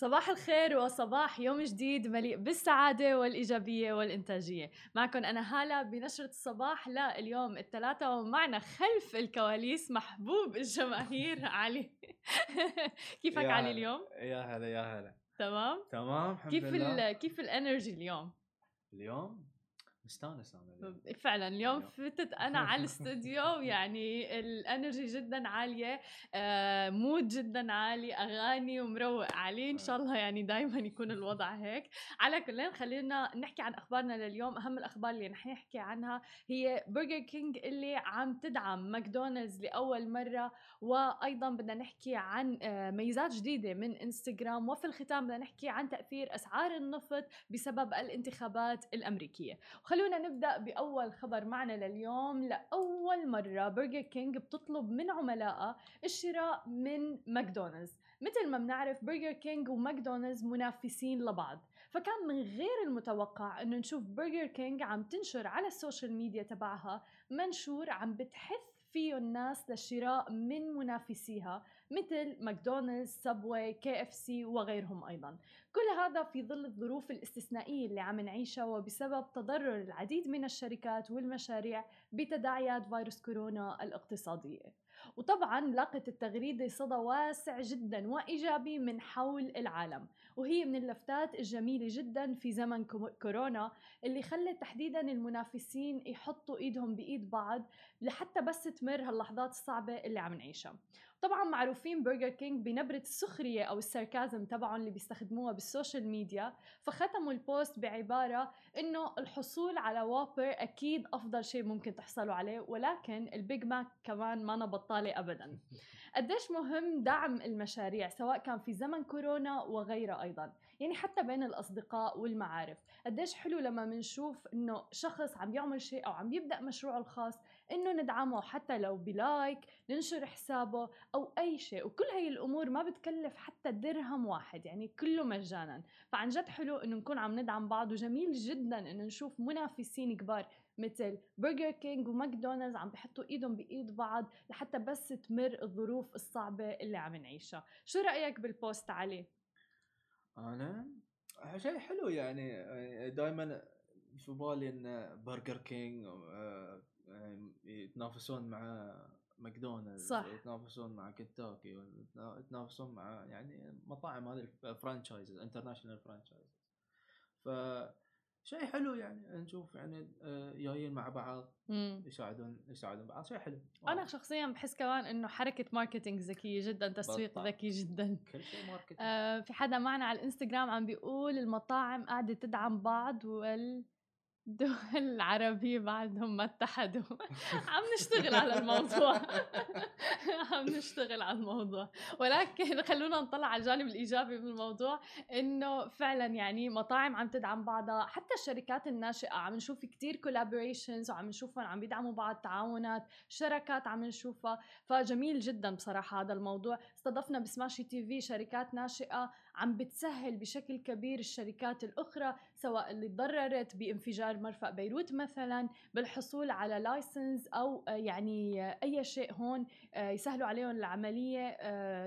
صباح الخير وصباح يوم جديد مليء بالسعادة والإيجابية والإنتاجية معكم أنا هالة بنشرة الصباح لليوم الثلاثة ومعنا خلف الكواليس محبوب الجماهير علي كيفك علي. اليوم؟ يا هلا يا هلا تمام؟ تمام الحمد كيف لله كيف ال energy اليوم؟ اليوم مستانس أنا اليوم. فعلا اليوم. فتت أنا على الاستوديو يعني ال energy جدا عالية آه mood جدا عالي أغاني ومروق عليه. إن شاء الله يعني دائما يكون الوضع هيك. على كل خلينا نحكي عن أخبارنا لليوم. أهم الأخبار اللي رح نحكي عنها هي برجر كينج اللي عم تدعم ماكدونالدز لأول مرة. وأيضا بدنا نحكي عن آه، ميزات جديدة من إنستغرام. وفي الختام بدنا نحكي عن تأثير أسعار النفط بسبب الانتخابات الأمريكية. خلونا نبدأ بأول خبر معنا لليوم. لأول مرة برجر كينج بتطلب من عملائها الشراء من ماكدونالدز. مثل ما بنعرف برجر كينج وماكدونالدز منافسين لبعض. فكان من غير المتوقع إنه نشوف برجر كينج عم تنشر على ال social media تبعها منشور عم بتحث فيه الناس للشراء من منافسيها مثل ماكدونالدز Subway KFC وغيرهم أيضا. كل هذا في ظل الظروف الاستثنائية اللي عم نعيشها وبسبب تضرر العديد من الشركات والمشاريع بتداعيات فيروس كورونا الاقتصادية. وطبعا لاقت التغريدة صدى واسع جدا وإيجابي من حول العالم وهي من اللفتات الجميلة جدا في زمن كو- كورونا اللي خلت تحديدا المنافسين يحطوا إيدهم بإيد بعض لحتى بس تمر هاللحظات الصعبة اللي عم نعيشها. طبعا معروفين برجر كينج بنبرة السخرية أو ال sarcasm تبعهم اللي بيستخدموها بال social media فختموا ال post بعبارة إنه الحصول على Whopper أكيد أفضل شيء ممكن تحصلوا عليه ولكن ال Big Mac كمان ما بطالة أبدا. قديش مهم دعم المشاريع سواء كان في زمن كورونا وغيره أيضا يعني حتى بين الأصدقاء والمعارف. قديش حلو لما منشوف إنه شخص عم يعمل شيء أو عم يبدأ مشروعه الخاص إنه ندعمه حتى لو ب like ننشر حسابه أو أي شيء. وكل هاي الأمور ما بتكلف حتى درهم واحد يعني كله مجانا. فعن جد حلو إنه نكون عم ندعم بعض وجميل جدا إنه نشوف منافسين كبار مثل برجر كينج وماكدونالدز عم بحطوا إيدهم بإيد بعض لحتى بس تمر الظروف الصعبة اللي عم نعيشها. شو رأيك بال post علي؟ أنا شيء حلو يعني دائما في بالي إن برجر كينج آه، يتنافسون مع ماكدونالدز صح. يتنافسون مع كنتاكي يتنافسون مع يعني مطاعم هذه ال franchises international franchises ف شيء حلو يعني نشوف يعني آه، جايين مع بعض مم. يساعدون يساعدون بعض شيء حلو أنا شخصيا بحس كمان إنه حركة marketing ذكية جدا تسويق. ذكي جدا كل شيء marketing آه في حدا معنا على الإنستغرام عم بيقول المطاعم قاعدة تدعم بعض والدول العربية بعدهم ما اتحدوا. عم نشتغل على الموضوع. عم نشتغل على الموضوع. ولكن خلونا نطلع على الجانب الإيجابي من الموضوع إنه فعلا يعني مطاعم عم تدعم بعضها حتى الشركات الناشئة عم نشوف كتير collaborations وعم نشوفهم عم بيدعموا بعض تعاونات شركات عم نشوفها. فجميل جدا بصراحة هذا الموضوع. استضفنا ب Smashi TV شركات ناشئة. عم بتسهل بشكل كبير الشركات الأخرى سواء اللي تضررت بانفجار مرفأ بيروت مثلا بالحصول على لايسنس أو آه، يعني آه، أي شيء هون آه، يسهلوا عليهم العملية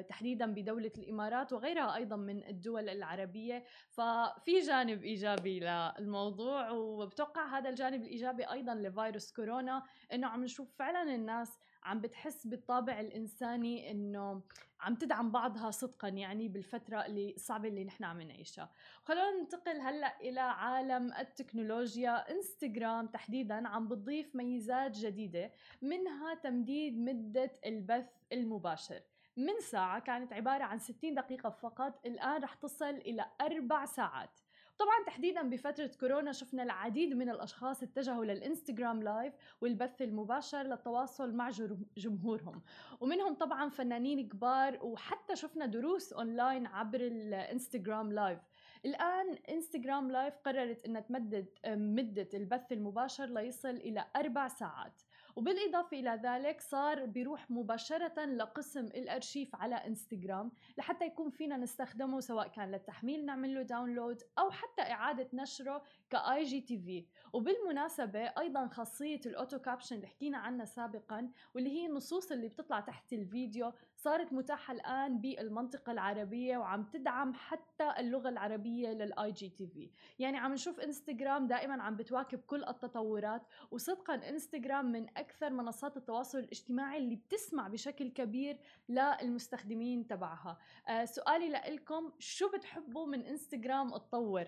تحديدا بدولة الإمارات وغيرها أيضا من الدول العربية. ففي جانب إيجابي للموضوع وبتوقع هذا الجانب الإيجابي أيضا لفيروس كورونا إنه عم نشوف فعلا الناس عم بتحس بالطابع الإنساني إنه عم تدعم بعضها صدقا يعني بالفترة اللي الصعبة اللي نحن عم نعيشها. خلونا ننتقل هلأ إلى عالم التكنولوجيا. إنستغرام تحديدا عم بتضيف ميزات جديدة منها تمديد مدة البث المباشر. من ساعة كانت عبارة عن 60 دقيقة فقط الآن رح تصل إلى أربع ساعات. طبعا تحديدا بفترة كورونا شفنا العديد من الأشخاص اتجهوا للإنستغرام live والبث المباشر للتواصل مع جمهورهم. ومنهم طبعا فنانين كبار وحتى شفنا دروس أونلاين عبر الإنستغرام live. الآن إنستغرام live قررت إنها تمدد مدة البث المباشر ليصل إلى أربع ساعات. وبالإضافة إلى ذلك صار بيروح مباشرة لقسم الأرشيف على إنستغرام لحتى يكون فينا نستخدمه سواء كان للتحميل نعمل له download أو حتى إعادة نشره ك IGTV. وبالمناسبة أيضا خاصية ال auto caption اللي حكينا عنها سابقا واللي هي النصوص اللي بتطلع تحت الفيديو صارت متاحة الآن بالمنطقة العربية وعم تدعم حتى اللغة العربية لل IGTV. يعني عم نشوف إنستغرام دائما عم بتواكب كل التطورات وصدقا إنستغرام من أكثر منصات التواصل الاجتماعي اللي بتسمع بشكل كبير للمستخدمين تبعها. آه سؤالي لكم شو بتحبوا من إنستغرام تطور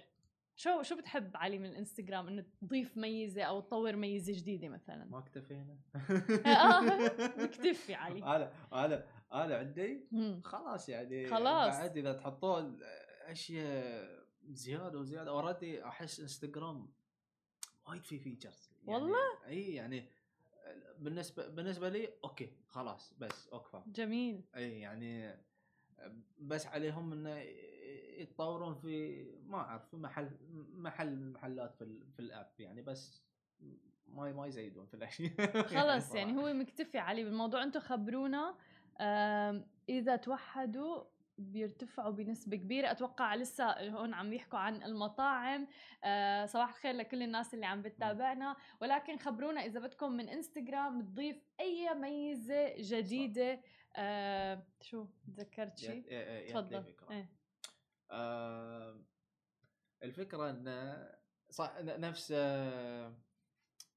شو شو بتحب علي من الإنستغرام؟ إنه تضيف ميزة أو تطور ميزة جديدة مثلا؟ ما اكتفينا. آه مكتفي علي. أنا أنا أنا عندي. خلاص يعني خلاص. بعد إذا تحطون أشياء زيادة وزيادة already أحس إنستغرام وايد في features يعني والله؟ إي يعني بالنسبة بالنسبة لي okay خلاص بس أوكفى جميل. إي يعني بس عليهم إنه يتطورون في ما أعرف في محل محل من المحلات في, في ال app يعني بس ما ما يزيدون في الأشياء. خلص صراحة. يعني هو مكتفي علي بالموضوع. أنتم خبرونا إذا توحدوا بيرتفعوا بنسبة كبيرة. أتوقع لسه هون عم يحكوا عن المطاعم. آه صباح الخير لكل الناس اللي عم بتتابعنا. ولكن خبرونا إذا بدكم من إنستغرام تضيف أي ميزة جديدة. آه شو؟ تذكرت شيء؟ تفضل. يا فكرة. إيه. آه الفكرة إن صح نفس آه،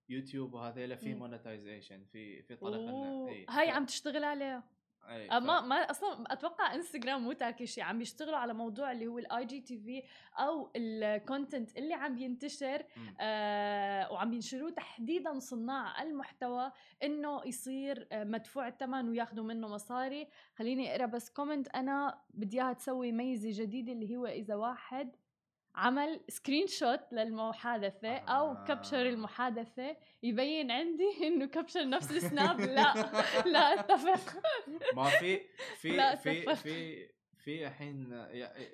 يوتيوب وهذيلا في. monetization في في طريقه إنه أوه، إي، هاي عم تشتغل عليها إي، آه، ما ما أصلا أتوقع انستغرام مو تاكي شيء عم بيشتغلوا على موضوع اللي هو ال IGTV أو ال content اللي عم ينتشر. آه وعم ينشروه تحديدا صناع المحتوى إنه يصير آه مدفوع الثمن وياخذوا منه مصاري. خليني أقرأ بس comment أنا بدي إياها تسوي ميزة جديدة اللي هو إذا واحد عمل screenshot للمحادثة أو آه. capture المحادثة يبين عندي إنه capture نفس السناب لا لا أتفق ما في لا، في في. في في الحين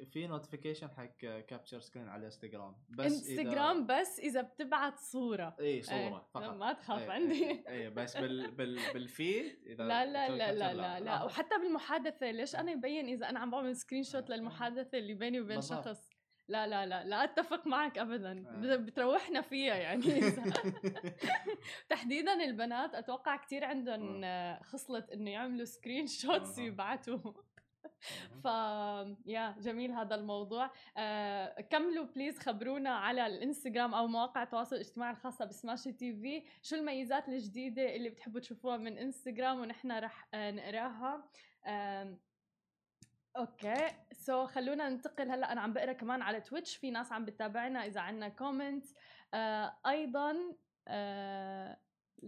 في notification حق capture screen على انستغرام بس انستغرام بس إذا بتبعت صورة إي صورة فقط ما تخاف إيه، عندي إيه بس بال بال بالفيد إذا لا لا لا capture لا لا لا آه. وحتى بالمحادثة ليش أنا يبين إذا أنا عم بعمل screenshot آه. للمحادثة اللي بيني وبين بالضبط. شخص لا لا لا لا أتفق معك ابدا. آه. بت- بتروحنا فيها يعني. تحديدا البنات أتوقع كثير عندهم آه، خصلة إنه يعملوا screenshots آه. ويبعتوا ف يا جميل هذا الموضوع. آه كملوا please خبرونا على الإنستغرام أو مواقع التواصل الاجتماعي الخاصة بسماشي تي في. شو الميزات الجديدة اللي بتحبوا تشوفوها من إنستغرام ونحن رح آه نقراها؟ آم، okay. So so, خلونا ننتقل هلأ أنا عم بقرأ كمان على تويتش في ناس عم بتتابعنا إذا عندنا comment آه أيضا آه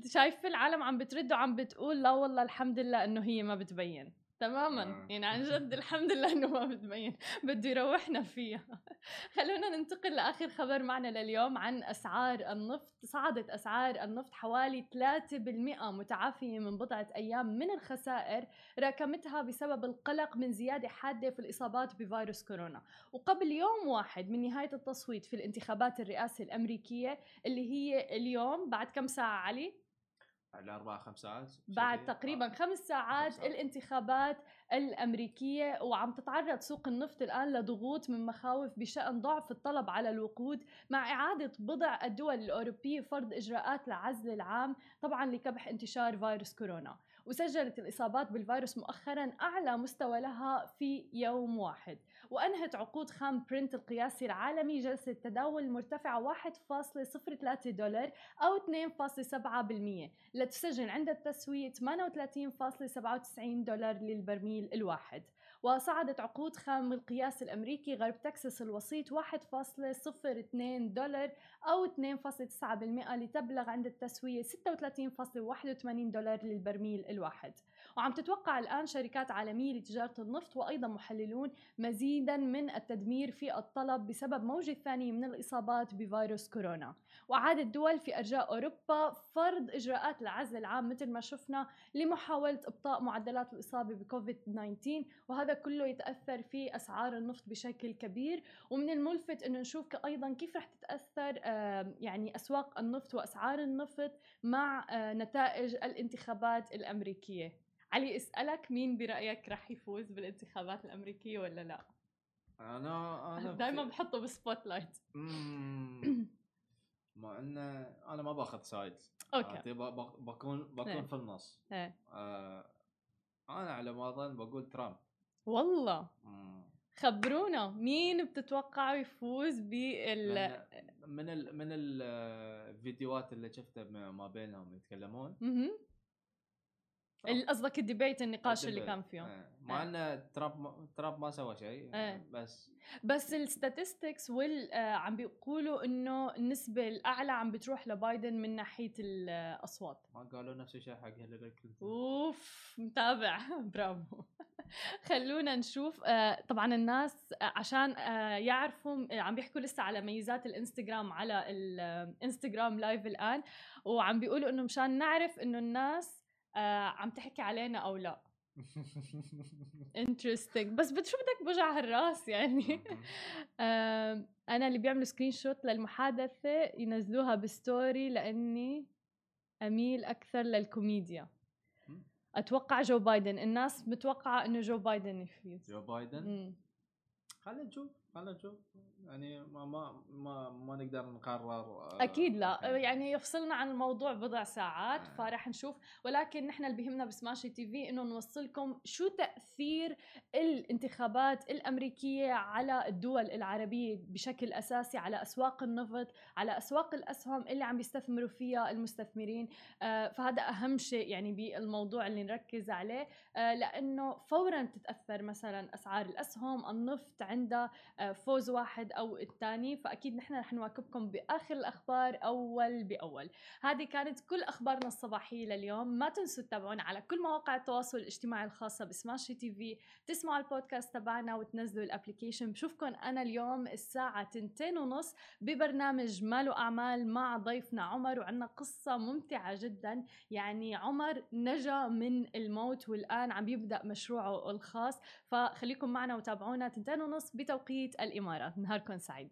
شايف العالم عم بترد وعم بتقول لا والله الحمد لله إنه هي ما بتبين. تماما. آه. يعني عن جد الحمد لله إنه ما بتبين. بده يروحنا فيها. خلونا ننتقل لآخر خبر معنا لليوم عن أسعار النفط. صعدت أسعار النفط حوالي 3% متعافية من بضعة أيام من الخسائر راكمتها بسبب القلق من زيادة حادة في الإصابات بفيروس كورونا. وقبل يوم واحد من نهاية التصويت في الانتخابات الرئاسة الأمريكية اللي هي اليوم بعد كم ساعة علي؟ على أربع خمس ساعات بعد. تقريبا آه. خمس ساعات خمس ساعات. الانتخابات الأمريكية وعم تتعرض سوق النفط الآن لضغوط من مخاوف بشأن ضعف الطلب على الوقود مع إعادة بضع الدول الأوروبية فرض إجراءات العزل العام طبعا لكبح انتشار فيروس كورونا وسجلت الإصابات بالفيروس مؤخرا أعلى مستوى لها في يوم واحد. وأنهت عقود خام برنت القياسي العالمي جلسة تداول مرتفعة 1.03 دولار أو 2.7% لتسجل عند التسوية 38.97 دولار للبرميل الواحد. وصعدت عقود خام القياس الأمريكي غرب تكساس الوسيط 1.02 دولار أو 2.9% لتبلغ عند التسوية 36.81 دولار للبرميل الواحد. وعم تتوقع الآن شركات عالمية لتجارة النفط وأيضا محللون مزيدا من التدمير في الطلب بسبب موجة ثانية من الإصابات بفيروس كورونا. وعادت دول في أرجاء أوروبا فرض إجراءات العزل العام مثل ما شفنا لمحاولة إبطاء معدلات الإصابة بكوفيد 19 وهذا كله يتأثر في أسعار النفط بشكل كبير. ومن الملفت أنه نشوف أيضا كيف رح تتأثر يعني أسواق النفط وأسعار النفط مع آه، نتائج الانتخابات الأمريكية. علي اسألك مين برأيك رح يفوز بالانتخابات الأمريكية ولا لا؟ أنا أنا دائما في- بحطه ب spot light مم. مع إنه أنا ما باخذ side okay. بكون بكون إيه. في النص. إيه. آه أنا على ما أظن بقول ترامب. والله. خبرونا. مين بتتوقعوا يفوز بال من ال من الفيديوهات اللي شفتها ما بينهم يتكلمون؟ قصدك ال debate النقاش اللي كان فيهم آه. مع إن ترامب ترامب ما سوى شيء آه. بس بس ال statistics وال آه عم بيقولوا إنه النسبة الأعلى عم بتروح لبايدن من ناحية الأصوات. ما قالوا نفس الشيء حق هيلاري كلينتون. أوف متابع. برافو. خلونا نشوف. آه طبعا الناس آه عشان يعرفوا عم بيحكوا لسه على ميزات الإنستغرام على الانستغرام لايف الآن وعم بيقولوا إنه مشان نعرف إنه الناس عم تحكي علينا أو لا. interesting بس شو بدك بوجع هالراس يعني. آه أنا اللي بيعملوا screenshot للمحادثة ينزلوها ب story لأني أميل أكثر للكوميديا. أتوقع جو بايدن الناس متوقعة إنه جو بايدن يفوز جو بايدن خلينا نشوف خلينا نشوف. يعني ما ما ما, ما نقدر نقرر آه، أكيد لا. يعني يفصلنا عن الموضوع بضع ساعات آه. فراح نشوف. ولكن نحن اللي بيهمنا بسماشي تي في إنه نوصلكم شو تأثير الانتخابات الأمريكية على الدول العربية بشكل أساسي على أسواق النفط على أسواق الأسهم اللي عم بيستثمروا فيها المستثمرين. آه فهذا أهم شيء يعني بالموضوع اللي نركز عليه. آه لأنه فورا تتأثر مثلا أسعار الأسهم النفط عندها آه فوز واحد أو الثاني فأكيد نحن رح نواكبكم بآخر الأخبار أول بأول. هذه كانت كل أخبارنا الصباحية لليوم. ما تنسوا تتابعونا على كل مواقع التواصل الاجتماعي الخاصة بسماشي TV. تسمعوا البودكاست تبعنا وتنزلوا ال application. بشوفكم أنا اليوم الساعة تنتين ونص ببرنامج ماله اعمال مع ضيفنا عمر وعندنا قصة ممتعة جدا. يعني عمر نجا من الموت والآن عم يبدأ مشروعه الخاص. فخليكم معنا وتابعونا. تنتين ونص بتوقيت الإمارات. نهاركم سعيد.